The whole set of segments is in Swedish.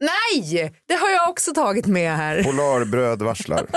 Nej, det har jag också tagit med här. Polarbröd varslar.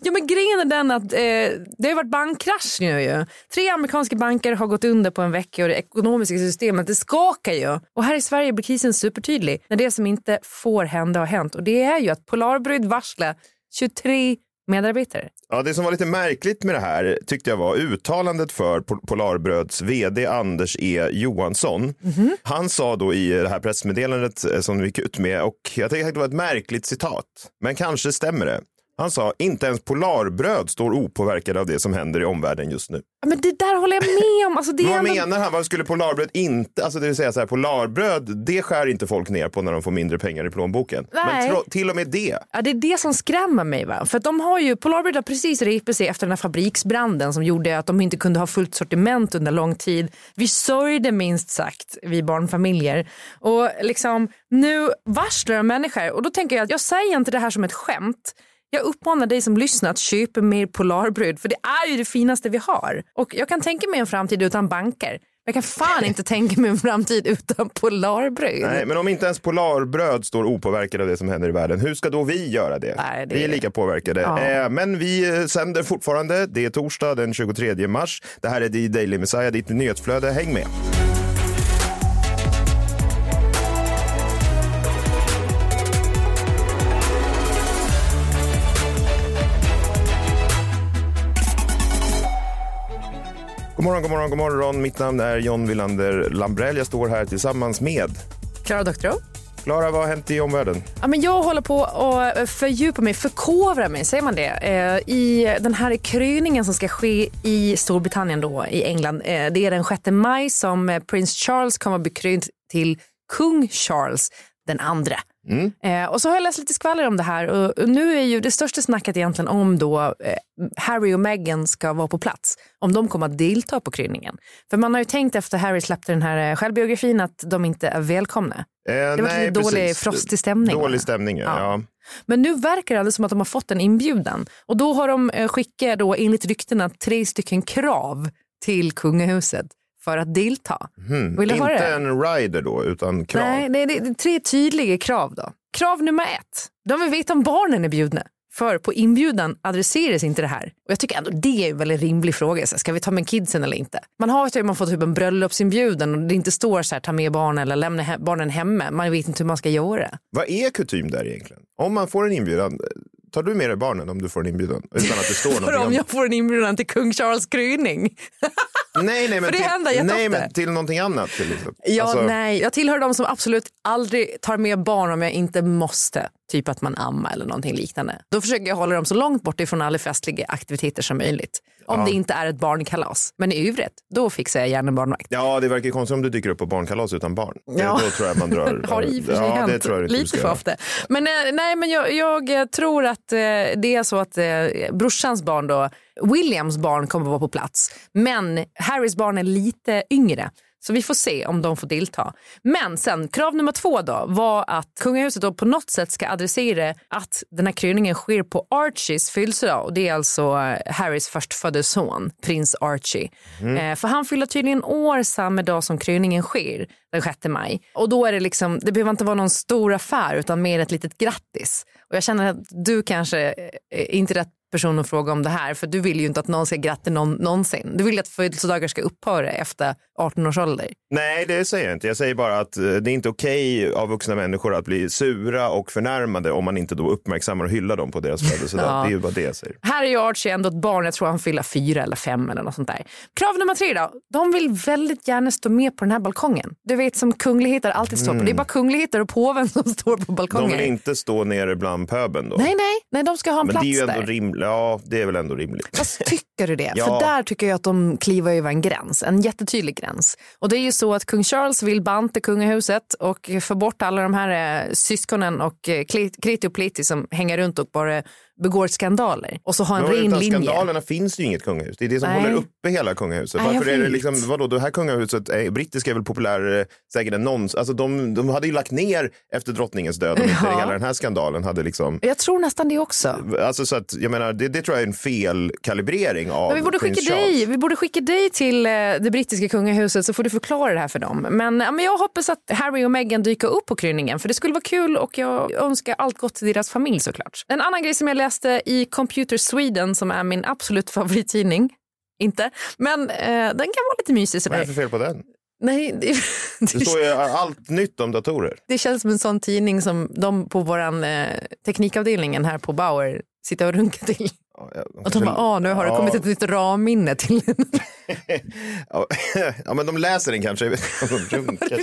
Ja, men grejen är den att eh, det har varit bankkrasch nu ju. Tre amerikanska banker har gått under på en vecka och det ekonomiska systemet det skakar ju. Och här i Sverige blir krisen supertydlig när det som inte får hända har hänt. Och det är ju att Polarbröd varslar 23 medarbetare. Ja, det som var lite märkligt med det här tyckte jag var uttalandet för Pol- Polarbröds vd Anders E Johansson. Han sa då i det här pressmeddelandet eh, som vi gick ut med och jag tycker att det var ett märkligt citat, men kanske stämmer det. Han sa inte ens Polarbröd står opåverkade av det som händer i omvärlden just nu. Ja, men det där håller jag med om. Alltså, det vad ändå- menar han? Vad skulle Polarbröd inte, alltså det vill säga så här, Polarbröd, det skär inte folk ner på när de får mindre pengar i plånboken. Nej. Men till och med det. Ja, det är det som skrämmer mig. Va? För att de har ju, Polarbröd har precis repat sig efter den här fabriksbranden som gjorde att de inte kunde ha fullt sortiment under lång tid. Vi sörjde minst sagt, vi barnfamiljer. Och liksom, nu varslar de människor och då tänker jag att jag säger inte det här som ett skämt. Jag uppmanar dig som lyssnar att köpa mer Polarbröd för det är ju det finaste vi har. Och jag kan tänka mig en framtid utan banker. Jag kan fan inte tänka mig en framtid utan Polarbröd. Nej, men om inte ens Polarbröd står opåverkade av det som händer i världen, hur ska då vi göra det? Nej, det- Vi är lika påverkade. Ja. Eh, men vi sänder fortfarande. Det är torsdag den 23 mars. Det här är The Daily Messiah, ditt nyhetsflöde. Häng med! Morgon, god morgon, god morgon. Mitt namn är John Wilander Lambrell. Jag står här tillsammans med Klara Doktorow. Klara, vad har hänt i omvärlden? Ja, men jag håller på att fördjupa mig, förkovra mig, säger man det, eh, i den här kröningen som ska ske i Storbritannien då, i England. Eh, det är den 6 maj som eh, prins Charles kommer att bli krönt till kung Charles den andra. Eh, och så har jag läst lite skvaller om det här och och nu är ju det största snacket egentligen om då eh, Harry och Meghan ska vara på plats, om de kommer att delta på kröningen. För man har ju tänkt efter Harry släppte den här eh, självbiografin att de inte är välkomna. Eh, Det var lite dålig, frostig stämning. Dålig stämning, ja. Ja. ja. Men nu verkar det alldeles som att de har fått en inbjudan. Och då har de eh, skickat då enligt ryktena tre stycken krav till kungahuset för att delta. Vill du höra Inte det? en rider då, utan krav. Nej, det är, det är tre tydliga krav då. Krav nummer ett. De vill veta om barnen är bjudna. För på inbjudan adresseras inte det här. Och jag tycker ändå det är en rimlig fråga. Så ska vi ta med kidsen eller inte? Man har typ, man får typ en bröllopsinbjudan och det inte står så här ta med barnen eller lämna he- barnen hemma. Man vet inte hur man ska göra. Vad är kutym där egentligen? Om man får en inbjudan, tar du med dig barnen om du får en inbjudan? Utan att det står För om jag får en inbjudan till kung Charles kröning. Nej, nej, men till, nej, men till någonting annat. Till exempel. Ja, Alltså, nej. Jag tillhör de som absolut aldrig tar med barn om jag inte måste. Typ att man ammar eller någonting liknande. Då försöker jag hålla dem så långt bort ifrån alla festliga aktiviteter som möjligt. Om det inte är ett barnkalas. Men i övrigt, då fixar jag gärna en barnvakt. Ja, det verkar konstigt om du dyker upp på barnkalas utan barn. Det- Ja. Då tror jag man drar... har i och för sig ja, det hänt du lite för ofta. Men, eh, nej, men jag, jag eh, tror att eh, det är så att eh, brorsans barn då, Williams barn kommer att vara på plats. Men Harrys barn är lite yngre. Så vi får se om de får delta. Men sen, krav nummer två då var att kungahuset då på något sätt ska adressera att den här kröningen sker på Archies födelsedag. Och det är alltså eh, Harrys förstfödde son, prins Archie. Eh, för han fyller tydligen år samma dag som kröningen sker, den 6 maj. Och då är det liksom, det behöver inte vara någon stor affär utan mer ett litet grattis. Och jag känner att du kanske är inte rätt person att fråga om det här för du vill ju inte att någon ska gratta någon någonsin. Du vill ju att födelsedagar ska upphöra efter 18 års ålder. Nej, det säger jag inte. Jag säger bara att eh, det är inte okej av vuxna människor att bli sura och förnärmade om man inte då uppmärksammar och hyllar dem på deras födelsedag. Ja. Det är ju bara det jag säger. Här är ju Archie ändå ett barn, jag tror han fyller fyra eller fem eller något sånt där. Krav nummer tre då, de vill väldigt gärna stå med på den här balkongen. Du vet som kungligheter alltid står på, det är bara kungligheter och påven som står på De balkongen. vill inte stå nere bland pöben då. Nej, nej, nej, de ska ha en Men plats det är ju ändå där. Ja, det är väl ändå rimligt. Fast tycker du det? Ja. För där tycker jag att de kliver över en gräns, en jättetydlig gräns. Och det är ju så att kung Charles vill banta kungahuset och få bort alla de här eh, syskonen och eh, Kriti och Pliti som hänger runt och bara begår skandaler och så ha en ren linje. skandalerna finns ju inget kungahus. Det är det som Nej. håller uppe hela kungahuset. Nej, Varför är det liksom, vadå, det här kungahuset, är, brittiska är väl populärare säkert än någonsin. Alltså de, de hade ju lagt ner efter drottningens död om inte Ja. hela den här skandalen hade liksom Jag tror nästan det också. Alltså så att, jag menar, det, det tror jag är en felkalibrering av Men vi borde skicka dig, vi borde skicka dig till eh, det brittiska kungahuset så får du förklara det här för dem. Men, men jag hoppas att Harry och Meghan dyker upp på kröningen för det skulle vara kul och jag önskar allt gott till deras familj såklart. En annan grej som jag läste i Computer Sweden som är min absolut favorittidning. Inte, men eh, den kan vara lite mysig Vad är det för fel på den? Nej, det, Det det, står ju allt nytt om datorer. det känns som en sån tidning som de på våran eh, teknikavdelningen här på Bauer sitter och runkar till. Ja, jag- Och de bara, ah, nu har det kommit ett nytt ramminne till ja, ja, men de läser den kanske. De runkar.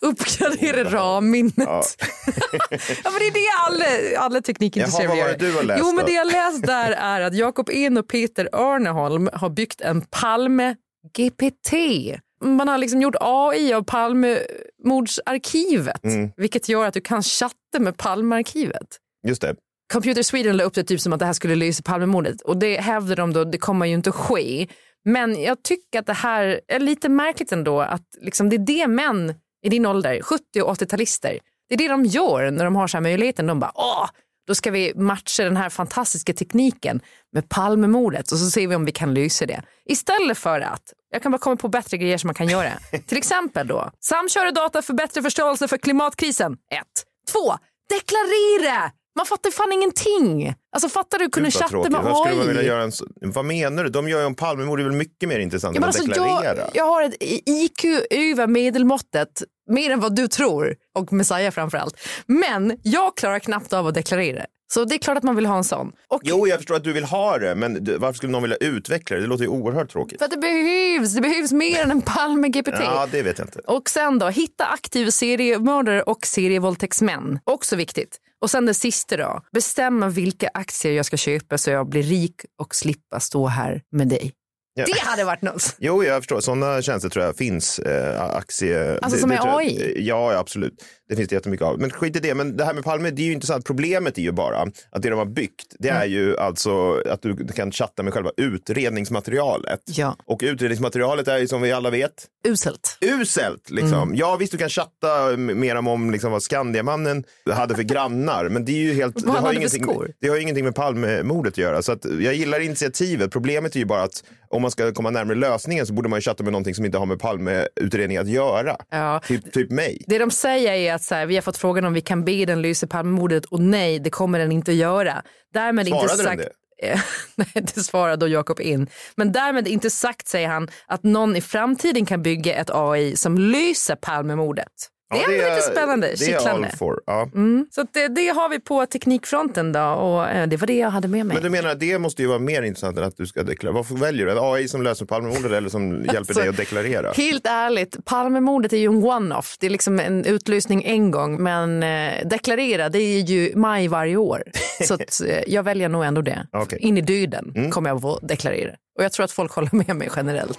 Uppgradera ramminnet. Ja. Ja. men det är det alla, alla teknikintresserade vad gör. det du har läst Jo men då? det jag läst där är att Jakob En och Peter Örneholm har byggt en Palme GPT. Man har liksom gjort AI av Palmemordsarkivet Mm. vilket gör att du kan chatta med Palmearkivet. Just det. Computer Sweden la upp det typ som att det här skulle lösa Palmemordet och det hävdar de då, det kommer ju inte att ske. Men jag tycker att det här är lite märkligt ändå att liksom det är det män i din ålder, 70 och 80-talister, det är det de gör när de har så här möjligheten. De bara åh, då ska vi matcha den här fantastiska tekniken med Palmemordet och så ser vi om vi kan lösa det. Istället för att, jag kan bara komma på bättre grejer som man kan göra. Till exempel då, samköra data för bättre förståelse för klimatkrisen. 1. 2. Deklarera! Man fattar fan ingenting. Alltså fattar du, vad chatta tråkigt. med Vad skulle man vilja AI. göra en, vad menar du? De gör ju om Palmemord, det är väl mycket mer intressant Ja, än att alltså, deklarera? jag, jag har ett IQ över medelmåttet, mer än vad du tror, och Messiah framförallt. Men jag klarar knappt av att deklarera. Så det är klart att man vill ha en sån. Och Jo, jag förstår att du vill ha det, men varför skulle någon vilja utveckla det? Det låter ju oerhört tråkigt. För att det behövs, det behövs mer än en Palme GPT. Ja, det vet jag inte. Och sen då, hitta aktiva seriemördare och serievåldtäktsmän. Också viktigt. Och sen det sista då, bestämma vilka aktier jag ska köpa så jag blir rik och slippa stå här med dig. Ja. Det hade varit något. Jo, jag förstår. Sådana tjänster tror jag finns. Eh, aktie... Alltså det- som det är tror jag- AI? Ja, ja, absolut. Det finns det jättemycket av. Men skit i det. Men det här med Palme, det är ju intressant. Problemet är ju bara att det de har byggt, det är ju alltså att du kan chatta med själva utredningsmaterialet. Ja. Och utredningsmaterialet är ju som vi alla vet Uselt. uselt. Liksom. Ja, visst du kan chatta mer om, om liksom, vad Skandiamannen hade för grannar, men det är ju helt, det har, ingenting, det har ju ingenting med Palmemordet att göra. Så att jag gillar initiativet. Problemet är ju bara att om man ska komma närmare lösningen så borde man ju chatta med någonting som inte har med Palmeutredningen att göra. Ja. Typ, typ mig. Det de säger är att så här, vi har fått frågan om vi kan be den lösa Palmemordet och nej, det kommer den inte att göra. Därmed Svarade inte den sagt... det? Nej, det svarade då Jakob in. Men därmed inte sagt, säger han, att någon i framtiden kan bygga ett AI som löser Palmemordet. Det är Ja, ändå lite spännande, Det är all for. Ja. Så att det, det har vi på teknikfronten då och eh, det var det jag hade med mig. Men du menar det måste ju vara mer intressant än att du ska deklarera. Varför väljer du? En AI som löser Palmemordet eller som hjälper Alltså, dig att deklarera? Helt ärligt, Palmemordet är ju en one-off. Det är liksom en utlysning en gång. Men eh, deklarera, det är ju maj varje år. Så att, eh, jag väljer nog ändå det. Mm. In i döden kommer jag att deklarera. Och jag tror att folk håller med mig generellt.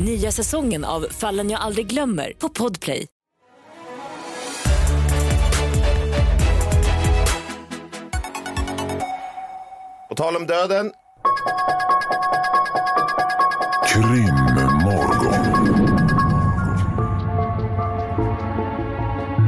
Nya säsongen av Fallen jag aldrig glömmer på Podplay. På tal om döden. Krimmorgon.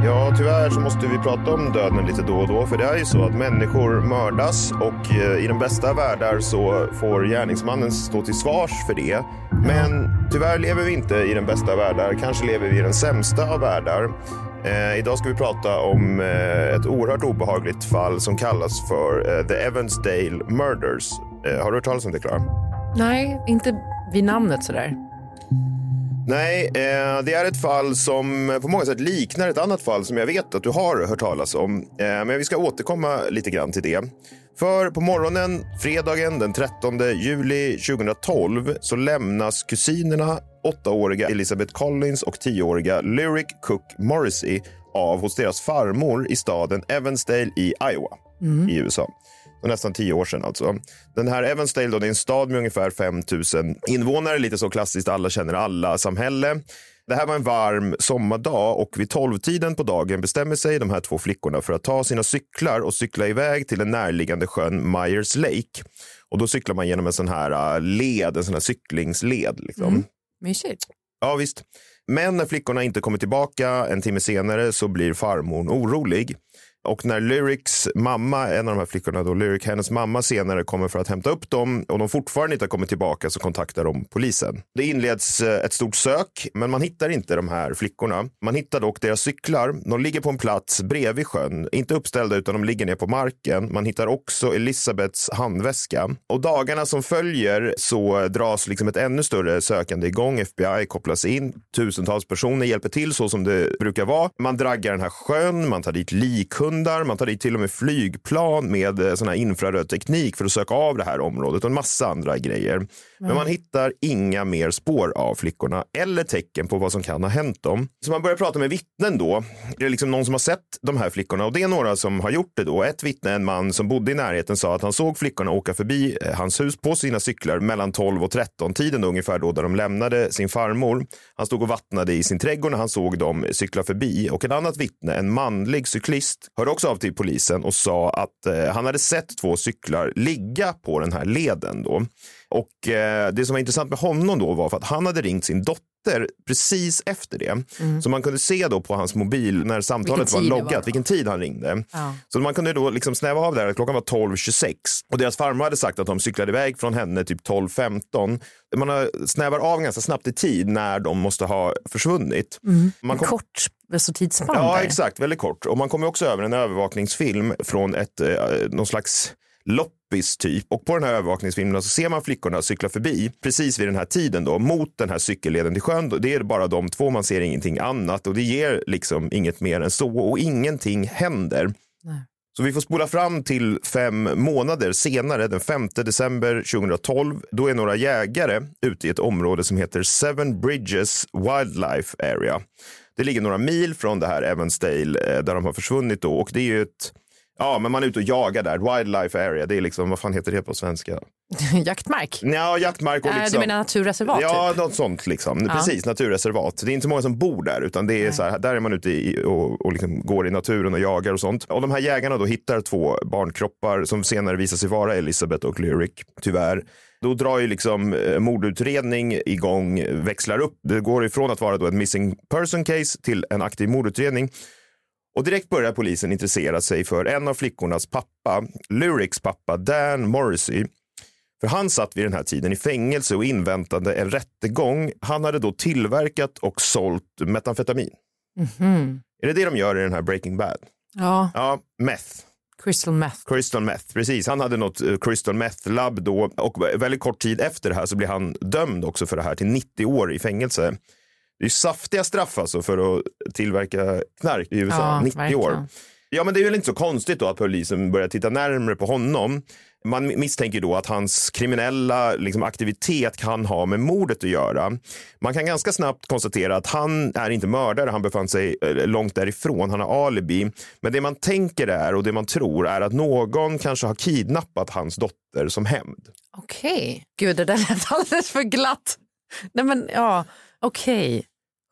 Ja, tyvärr så måste vi prata om döden lite då och då. För det är ju så att människor mördas och eh, i den bästa världar så får gärningsmannen stå till svars för det. Men tyvärr lever vi inte i den bästa av världar. Kanske lever vi i den sämsta av världar. Eh, idag ska vi prata om eh, ett oerhört obehagligt fall som kallas för eh, The Evansdale Murders. Eh, har du hört talas om det, Klara? Nej, inte vid namnet sådär. Nej, eh, det är ett fall som på många sätt liknar ett annat fall som jag vet att du har hört talas om. Eh, men vi ska återkomma lite grann till det. För på morgonen fredagen den 13 juli 2012 så lämnas kusinerna åttaåriga Elizabeth Collins och tioåriga Lyric Cook Morrissey av hos deras farmor i staden Evansdale i Iowa i USA. För nästan tio år sedan alltså. Den här Evansdale då, det är en stad med ungefär 5 000 invånare, lite så klassiskt alla känner alla-samhälle. Det här var en varm sommardag och vid tolvtiden på dagen bestämmer sig de här två flickorna för att ta sina cyklar och cykla iväg till den närliggande sjön Myers Lake. Och då cyklar man genom en sån här äh, led, en sån här cyklingsled. Liksom. Mysigt. Ja, visst. Men när flickorna inte kommer tillbaka en timme senare så blir farmor orolig. Och när Lyrics mamma, en av de här flickorna, då, Lyric, hennes mamma senare kommer för att hämta upp dem och de fortfarande inte har kommit tillbaka så kontaktar de polisen. Det inleds eh, ett stort sök, men man hittar inte de här flickorna. Man hittar dock deras cyklar. De ligger på en plats bredvid sjön, inte uppställda utan de ligger ner på marken. Man hittar också Elisabeths handväska. Och dagarna som följer så dras liksom ett ännu större sökande igång. FBI kopplas in. Tusentals personer hjälper till så som det brukar vara. Man draggar den här sjön, man tar dit likhundar, man tar dit till och med flygplan med eh, sån här infraröd teknik för att söka av det här området och en massa andra grejer. Men man hittar inga mer spår av flickorna eller tecken på vad som kan ha hänt dem. Så man börjar prata med vittnen då. Det är liksom någon som har sett de här flickorna och det är några som har gjort det då. Ett vittne, en man som bodde i närheten, sa att han såg flickorna åka förbi eh, hans hus på sina cyklar mellan 12 och 13 tiden ungefär då där de lämnade sin farmor. Han stod och vattnade i sin trädgård när han såg dem cykla förbi och ett annat vittne, en manlig cyklist, hörde också av till polisen och sa att eh, han hade sett två cyklar ligga på den här leden då. Och eh, det som var intressant med honom då var för att han hade ringt sin dotter precis efter det. Så man kunde se då på hans mobil när samtalet var loggat, var. vilken tid han ringde. Ja. Så man kunde då liksom snäva av det här att klockan var 12.26 och deras farmor hade sagt att de cyklade iväg från henne typ 12.15. Man snävar av ganska snabbt i tid när de måste ha försvunnit. Man kom- Kort alltså tidsspann Ja, där. exakt. Väldigt kort. Och man kommer också över en övervakningsfilm från ett, eh, någon slags loppis typ. Och på den här övervakningsfilmen så ser man flickorna cykla förbi precis vid den här tiden då mot den här cykelleden till sjön. Det är bara de två, man ser ingenting annat och det ger liksom inget mer än så och ingenting händer. Så vi får spola fram till fem månader senare, den 5 december 2012. Då är några jägare ute i ett område som heter Seven Bridges Wildlife Area. Det ligger några mil från det här Evansdale eh, där de har försvunnit då och det är ju ett Ja, men man är ute och jagar där. Wildlife area, det är liksom, vad fan heter det på svenska? Jaktmark. Ja, jaktmark och Äh, liksom. Du menar naturreservat? Ja, typ? något sånt liksom. Precis, naturreservat. Det är inte så många som bor där, utan det är så här, där är man ute i, och, och liksom går i naturen och jagar och sånt. Och de här jägarna då hittar två barnkroppar som senare visar sig vara Elisabeth och Lyric, tyvärr. Då drar ju liksom eh, mordutredning igång, växlar upp. Det går ifrån att vara då ett missing person case till en aktiv mordutredning. Och direkt börjar polisen intressera sig för en av flickornas pappa, Lyrics pappa Dan Morrissey. För han satt vid den här tiden i fängelse och inväntade en rättegång. Han hade då tillverkat och sålt metamfetamin. Är det det de gör i den här Breaking Bad? Ja, Ja, meth. Crystal meth. Crystal meth, precis. Han hade något eh, crystal meth labb då och väldigt kort tid efter det här så blir han dömd också för det här till 90 år i fängelse. Det är saftiga straff alltså för att tillverka knark i USA, Ja, 90 verkligen. år. Ja, men det är väl inte så konstigt då att polisen börjar titta närmare på honom. Man misstänker då att hans kriminella liksom, aktivitet kan ha med mordet att göra. Man kan ganska snabbt konstatera att han är inte mördare, han befann sig eh, långt därifrån, han har alibi. Men det man tänker är och det man tror är att någon kanske har kidnappat hans dotter som hämnd. Okej. Gud, det där lät alldeles för glatt. Nej men ja, okej.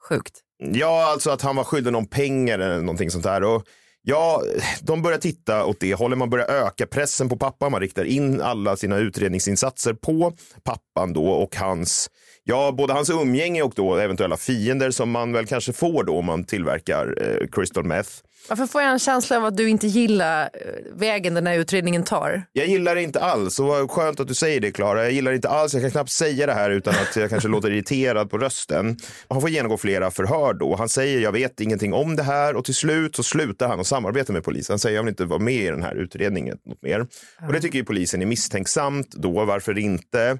Sjukt. Ja, alltså att han var skyldig någon pengar eller någonting sånt där. Och ja, de börjar titta åt det hållet. Man börjar öka pressen på pappan. Man riktar in alla sina utredningsinsatser på pappan då och hans, ja, både hans umgänge och då eventuella fiender som man väl kanske får då om man tillverkar eh, crystal meth. Varför får jag en känsla av att du inte gillar eh, vägen den här utredningen tar? Jag gillar det inte alls och vad skönt att du säger det Klara. Jag gillar det inte alls. Jag kan knappt säga det här utan att jag kanske låter irriterad på rösten. Han får genomgå flera förhör då. Han säger jag vet ingenting om det här och till slut så slutar han att samarbeta med polisen. Han säger jag vill inte vara med i den här utredningen något mer. Och det tycker ju polisen är misstänksamt då. Varför inte?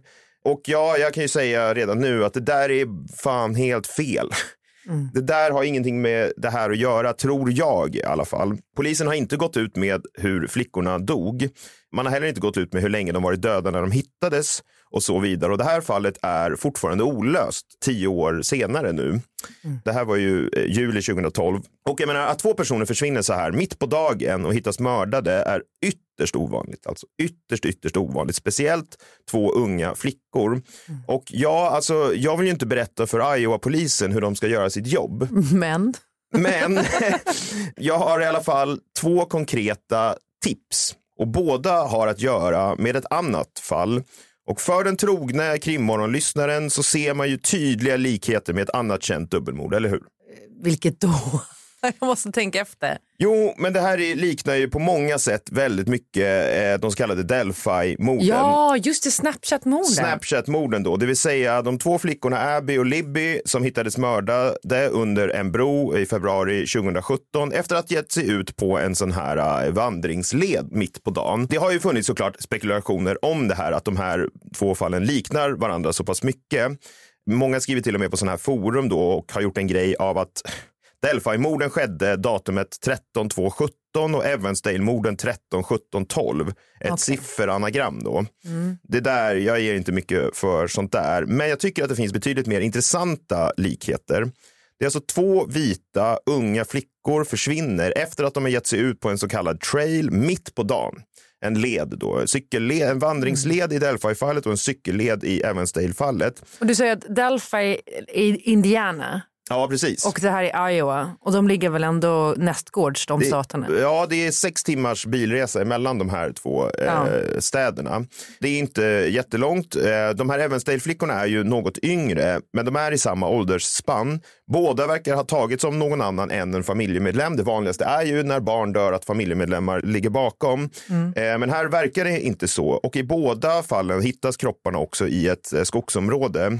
Och ja, jag kan ju säga redan nu att det där är fan helt fel. Det där har ingenting med det här att göra, tror jag i alla fall. Polisen har inte gått ut med hur flickorna dog. Man har heller inte gått ut med hur länge de varit döda när de hittades och så vidare. Och det här fallet är fortfarande olöst tio år senare nu. Det här var ju eh, juli 2012. Och jag menar att två personer försvinner så här mitt på dagen och hittas mördade är ytterst ovanligt. Alltså ytterst, ytterst ovanligt. Speciellt två unga flickor. Och ja, alltså, jag vill ju inte berätta för Iowa-polisen hur de ska göra sitt jobb. Men Men jag har i alla fall två konkreta tips och båda har att göra med ett annat fall. Och för den trogne krimmorgonlyssnaren så ser man ju tydliga likheter med ett annat känt dubbelmord, eller hur? vilket då? Jag måste tänka efter. Jo, men det här är- liknar ju på många sätt väldigt mycket eh, de så kallade Delphi-morden. Ja, just det, Snapchat-morden. Snapchat-morden då, det vill säga de två flickorna Abby och Libby som hittades mördade under en bro i februari 2017 efter att gett sig ut på en sån här eh, vandringsled mitt på dagen. Det har ju funnits såklart spekulationer om det här, att de här två fallen liknar varandra så pass mycket. Många skriver till och med på sådana här forum då och har gjort en grej av att Delphi-morden skedde datumet 13 2 17 och Evansdale-morden 13 17 12. Ett sifferanagram då. Det där, jag ger inte mycket för sånt där, men jag tycker att det finns betydligt mer intressanta likheter. Det är alltså två vita unga flickor försvinner efter att de har gett sig ut på en så kallad trail mitt på dagen. En led då, cykelled, en vandringsled i Delphi-fallet och en cykelled i Evansdale-fallet. Och du säger att Delphi i Indiana Ja, precis. och det här är Iowa och de ligger väl ändå nästgårds de staterna? Ja, det är sex timmars bilresa mellan de här två eh, Ja. städerna. Det är inte jättelångt. Eh, de här Evansdale-flickorna är ju något yngre, men de är i samma åldersspann. Båda verkar ha tagits som någon annan än en familjemedlem. Det vanligaste är ju när barn dör att familjemedlemmar ligger bakom. Eh, men här verkar det inte så. Och i båda fallen hittas kropparna också i ett eh, skogsområde.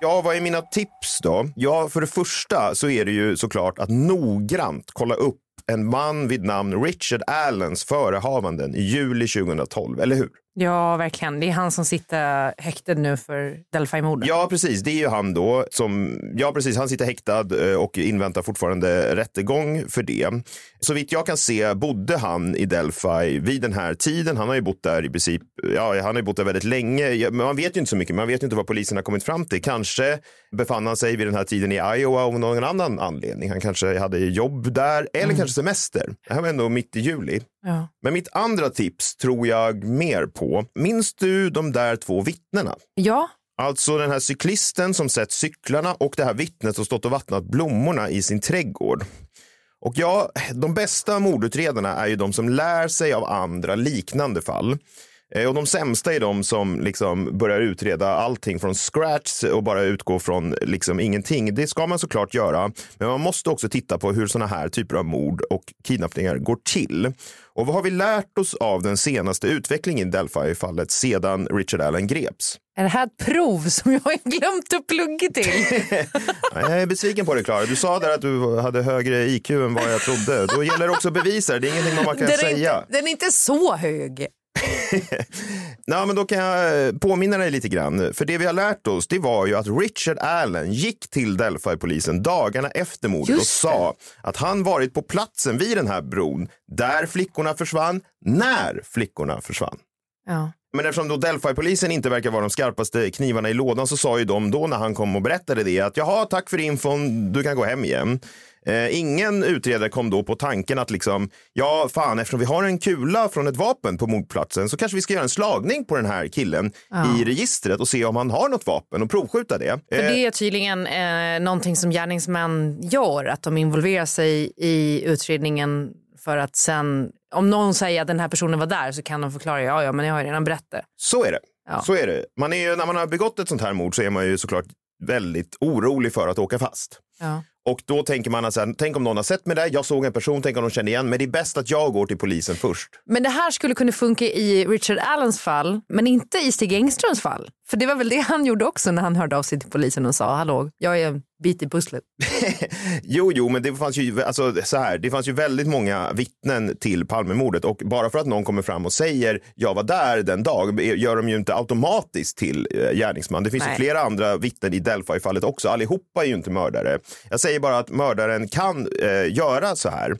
Ja, vad är mina tips då? Ja, för det första så är det ju såklart att noggrant kolla upp en man vid namn Richard Allens förehavanden i juli 2012, eller hur? Ja, verkligen. Det är han som sitter häktad nu för Delphi-morden. Ja, precis. Det är ju han då som, ja precis, han sitter häktad eh, och inväntar fortfarande rättegång för det. Så vitt jag kan se bodde han i Delphi vid den här tiden. Han har ju bott där i princip, ja, han har ju bott där väldigt länge. Man vet ju inte så mycket. Man vet ju inte vad polisen har kommit fram till. Kanske befann han sig vid den här tiden i Iowa av någon annan anledning. Han kanske hade jobb där eller kanske semester. Det här var ändå mitt i juli. Ja. Men mitt andra tips tror jag mer på. Minns du de där två vittnena? ja, Alltså den här cyklisten som sett cyklarna och det här vittnet som stått och vattnat blommorna i sin trädgård. Och ja, de bästa mordutredarna är ju de som lär sig av andra liknande fall. Eh, Och de sämsta är de som liksom börjar utreda allting från scratch och bara utgå från liksom ingenting. Det ska man såklart göra, men man måste också titta på hur sådana här typer av mord och kidnappningar går till. Och vad har vi lärt oss av den senaste utvecklingen i Delphi-fallet sedan Richard Allen greps? är det här ett prov som jag har glömt att plugga till? Ja, Jag är besviken på dig, Klara. Du sa där att du hade högre IQ än vad jag trodde. Då gäller det också bevisa det. Är ingenting man kan den, säga. inte, den är inte så hög. Nej, men då kan jag eh, påminna dig lite grann. För det vi har lärt oss, det var ju att Richard Allen gick till Delphi-polisen dagarna efter mordet och sa att han varit på platsen vid den här bron där flickorna försvann, när flickorna försvann. Ja. Men eftersom då Delphi-polisen inte verkar vara de skarpaste knivarna i lådan så sa ju de då när han kom och berättade det att jaha, tack för infon, du kan gå hem igen. Eh, ingen utredare kom då på tanken att liksom, ja fan eftersom vi har en kula från ett vapen på mordplatsen så kanske vi ska göra en slagning på den här killen Ja. i registret och se om han har något vapen och provskjuta det. För Eh, det är tydligen eh, någonting som gärningsmän gör, att de involverar sig i utredningen för att sen, om någon säger att den här personen var där så kan de förklara, ja ja men jag har ju redan berättat. Så är det. Ja. Så är det. Man är ju, när man har begått ett sånt här mord så är man ju såklart väldigt orolig för att åka fast. Ja. Och då tänker man att så här, tänk om någon har sett mig där, jag såg en person, tänk om de känner igen, men det är bäst att jag går till polisen först. Men det här skulle kunna funka i Richard Allens fall, men inte i Stig Engströms fall. För det var väl det han gjorde också när han hörde av sig till polisen och sa, hallå, jag är en bit i pusslet. Jo, jo, men det fanns ju, alltså, så här, det fanns ju väldigt många vittnen till Palmemordet och bara för att någon kommer fram och säger jag var där den dag gör de ju inte automatiskt till eh, gärningsman. Det finns Nej. ju flera andra vittnen i Delphi-fallet också. Allihopa är ju inte mördare. Jag säger bara att mördaren kan eh, göra så här.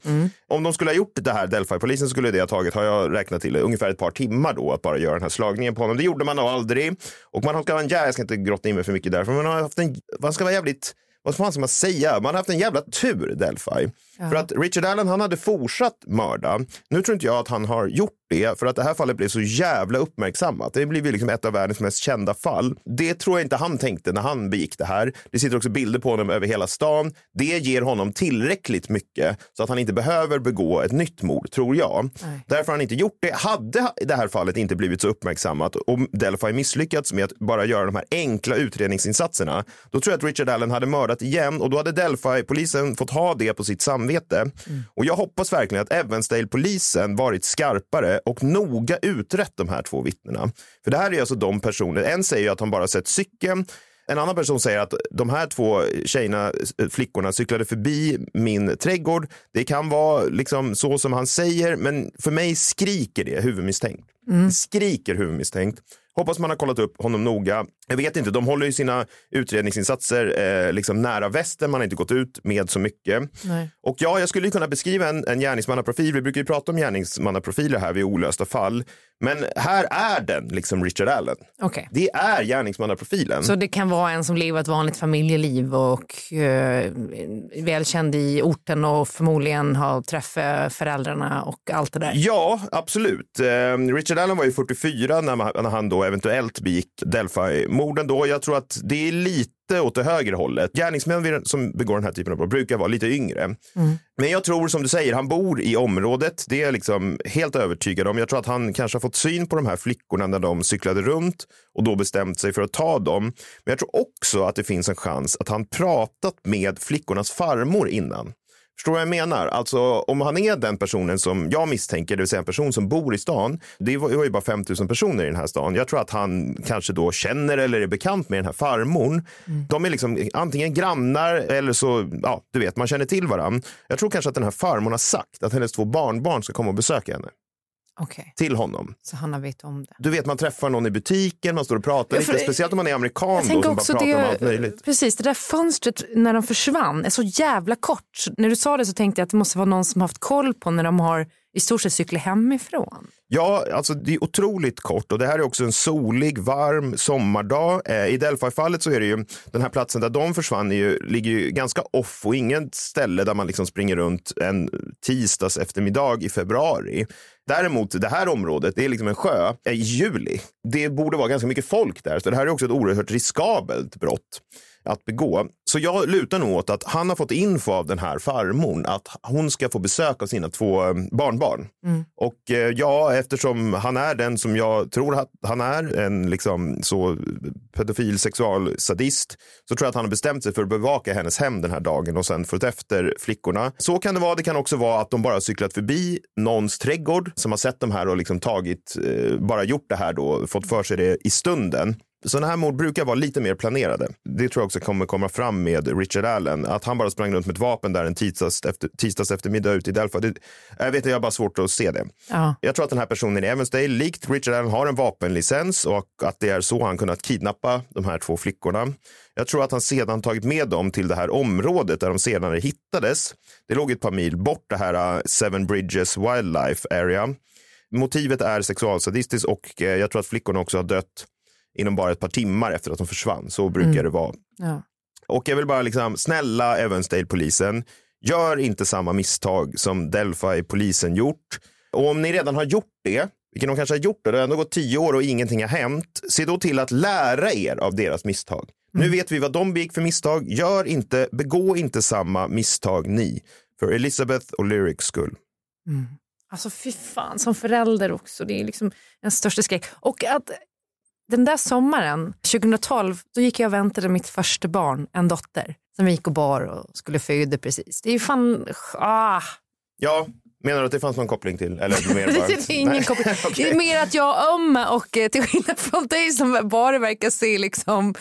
Om de skulle ha gjort det här, Delphi-polisen skulle det ha tagit, har jag räknat till, ungefär ett par timmar då att bara göra den här slagningen på honom. Det gjorde man aldrig. Och man har, ja, jag ska inte grotta in mig för mycket där, för man har haft en, man ska vara jävligt vad fan ska man säga? Man har haft en jävla tur, Delphi. För att Richard Allen, han hade fortsatt mörda. Nu tror inte jag att han har gjort det, för att det här fallet blev så jävla uppmärksammat. Det blev liksom ett av världens mest kända fall. Det tror jag inte han tänkte när han begick det här. Det sitter också bilder på honom över hela stan. Det ger honom tillräckligt mycket så att han inte behöver begå ett nytt mord, tror jag. Därför har han inte gjort det. Hade det här fallet inte blivit så uppmärksammat och Delphi misslyckats med att bara göra de här enkla utredningsinsatserna, då tror jag att Richard Allen hade mördat igen och då hade Delphi-polisen fått ha det på sitt samvete. Och jag hoppas verkligen att Evansdale-polisen varit skarpare och noga utrett de här två vittnena. För det här är alltså de personer, en säger att han bara sett cykeln, en annan person säger att de här två tjejerna, eh, flickorna, cyklade förbi min trädgård. Det kan vara liksom så som han säger, men för mig skriker det huvudmisstänkt. Det skriker huvudmisstänkt. Hoppas man har kollat upp honom noga. Jag vet inte, de håller ju sina utredningsinsatser eh, liksom nära västen. Man har inte gått ut med så mycket. Nej. Och ja, jag skulle kunna beskriva en, en gärningsmannaprofil. Vi brukar ju prata om gärningsmannaprofiler här vid olösta fall. Men här är den, liksom Richard Allen. Okej. Det är gärningsmannaprofilen. Så det kan vara en som lever ett vanligt familjeliv och eh, välkänd i orten och förmodligen har träffat föräldrarna och allt det där. Ja, absolut. Eh, Richard Allen var ju 44 när, man, när han då eventuellt begick Delphi-morden. Då. Jag tror att det är lite åt det högre hållet. Gärningsmän som begår den här typen av brott brukar vara lite yngre. Men jag tror som du säger, han bor i området. Det är jag liksom helt övertygad om. Jag tror att han kanske har fått syn på de här flickorna när de cyklade runt och då bestämt sig för att ta dem. Men jag tror också att det finns en chans att han pratat med flickornas farmor innan. Förstår du vad jag menar? Alltså om han är den personen som jag misstänker, det vill säga en person som bor i stan. Det var ju bara 5 000 personer i den här stan. Jag tror att han kanske då känner eller är bekant med den här farmorn. De är liksom antingen grannar eller så, ja, du vet, man känner till varandra. Jag tror kanske att den här farmorn har sagt att hennes två barnbarn ska komma och besöka henne. Okej, Till honom. så Hanna vet om det. Du vet, man träffar någon i butiken, man står och pratar Ja, lite. Speciellt om man är amerikan Jag då, tänker som bara pratar om det, allt möjligt. precis det där fönstret när de försvann är så jävla kort. När du sa det så tänkte jag att det måste vara någon som haft koll på när de har i stort sett cyklat hemifrån. Ja, alltså det är otroligt kort och det här är också en solig, varm sommardag. Eh, I Delphi-fallet så är det ju den här platsen där de försvann ju, ligger ju ganska off och inget ställe där man liksom springer runt en tisdags eftermiddag i februari. Däremot det här området, det är liksom en sjö i juli. Det borde vara ganska mycket folk där, så det här är också ett oerhört riskabelt brott att begå. Så jag lutar nog åt att han har fått info av den här farmorn att hon ska få besök av sina två eh, barnbarn. Och eh, ja, eftersom han är den som jag tror att han är, en liksom så pedofil sexualsadist, så tror jag att han har bestämt sig för att bevaka hennes hem den här dagen och sen följt efter flickorna. Så kan det vara. Det kan också vara att de bara cyklat förbi någons trädgård som har sett de här och liksom tagit, eh, bara gjort det här då, fått för sig det i stunden. Sådana här mord brukar vara lite mer planerade. Det tror jag också kommer komma fram med Richard Allen. Att han bara sprang runt med ett vapen där en tisdags, efter, tisdags eftermiddag ute i Delphi. Det, jag vet, jag har bara svårt att se det. Ja. Jag tror att den här personen i Evansdale, likt Richard Allen, har en vapenlicens och att det är så han kunnat kidnappa de här två flickorna. Jag tror att han sedan tagit med dem till det här området där de senare hittades. Det låg ett par mil bort, det här uh, Seven Bridges Wildlife Area. Motivet är sexualsadistiskt och eh, jag tror att flickorna också har dött inom bara ett par timmar efter att de försvann. Så brukar det vara. Ja. Och jag vill bara liksom, snälla Evansdale-polisen, Gör inte samma misstag som Delphi-polisen gjort. Och om ni redan har gjort det, vilket de kanske har gjort, det, det har ändå gått tio år och ingenting har hänt, se då till att lära er av deras misstag. Nu vet vi vad de begick för misstag. Gör inte, begå inte samma misstag ni. För Elizabeth och Lyrics skull. Alltså fy fan, som förälder också. Det är liksom en största skräck. Och att den där sommaren, 2012, då gick jag och väntade mitt första barn, en dotter, som vi gick och bar och skulle föda precis. Det är ju fan... Ah. Ja, menar du att det fanns någon koppling till? Eller mer bara... Det är ingen Nej. koppling. Det Okej. är mer att jag är öm och eh, till skillnad från dig som bara verkar se liksom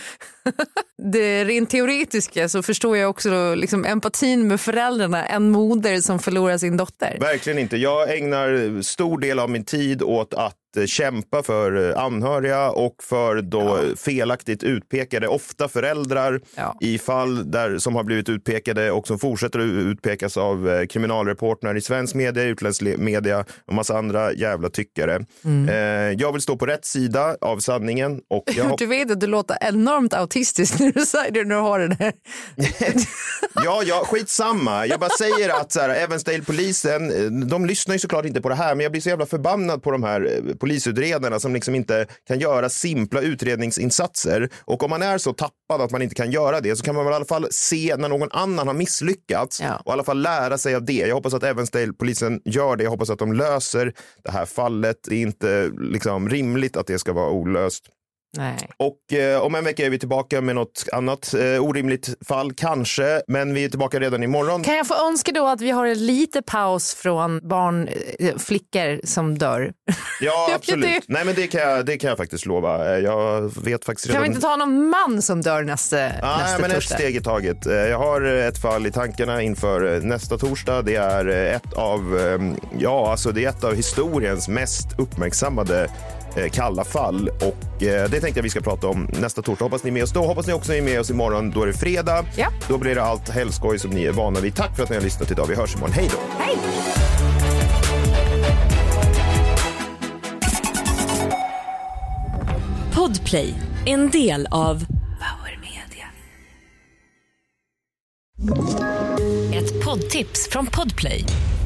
det rent teoretiska så förstår jag också liksom empatin med föräldrarna. En moder som förlorar sin dotter. Verkligen inte. Jag ägnar stor del av min tid åt att kämpa för eh, anhöriga och för då felaktigt utpekade, ofta föräldrar Ja. i fall där, som har blivit utpekade och som fortsätter att utpekas av eh, kriminalreportrar i svensk media, utländsk media och massa andra jävla tyckare. Mm. Eh, jag vill stå på rätt sida av sanningen och jag Du vet att du låter enormt autistisk när du säger det när du har det där. Ja, ja, skitsamma. Jag bara säger att så här, Evansdale-polisen, eh, de lyssnar ju såklart inte på det här, men jag blir så jävla förbannad på de här eh, polisutredarna som liksom inte kan göra simpla utredningsinsatser. Och om man är så tappad att man inte kan göra det så kan man väl i alla fall se när någon annan har misslyckats Ja. och i alla fall lära sig av det. Jag hoppas att Evansdale-polisen gör det. Jag hoppas att de löser det här fallet. Det är inte liksom, rimligt att det ska vara olöst. Nej. Och eh, om en vecka är vi tillbaka med något annat eh, orimligt fall, kanske. Men vi är tillbaka redan imorgon. Kan jag få önska då att vi har en lite paus från barn, eh, flickor som dör? Ja, absolut. Nej, men det kan, jag, det kan jag faktiskt lova. Eh, Jag vet faktiskt Kan redan... vi inte ta någon man som dör nästa, Nej, nästa men ett torsdag? steg i taget. Eh, Jag har ett fall i tankarna inför eh, nästa torsdag. Det är ett av, ja, alltså det är ett av historiens mest uppmärksammade kalla fall och eh, det tänkte jag vi ska prata om nästa torsdag. Hoppas ni är med oss då. Hoppas ni också är med oss imorgon. Då är det fredag. Ja. Då blir det allt helskoj som ni är vana vid. Tack för att ni har lyssnat idag. Vi hörs imorgon. Hej då! Hej! Podplay, en del av Power Media. Ett poddtips från Podplay.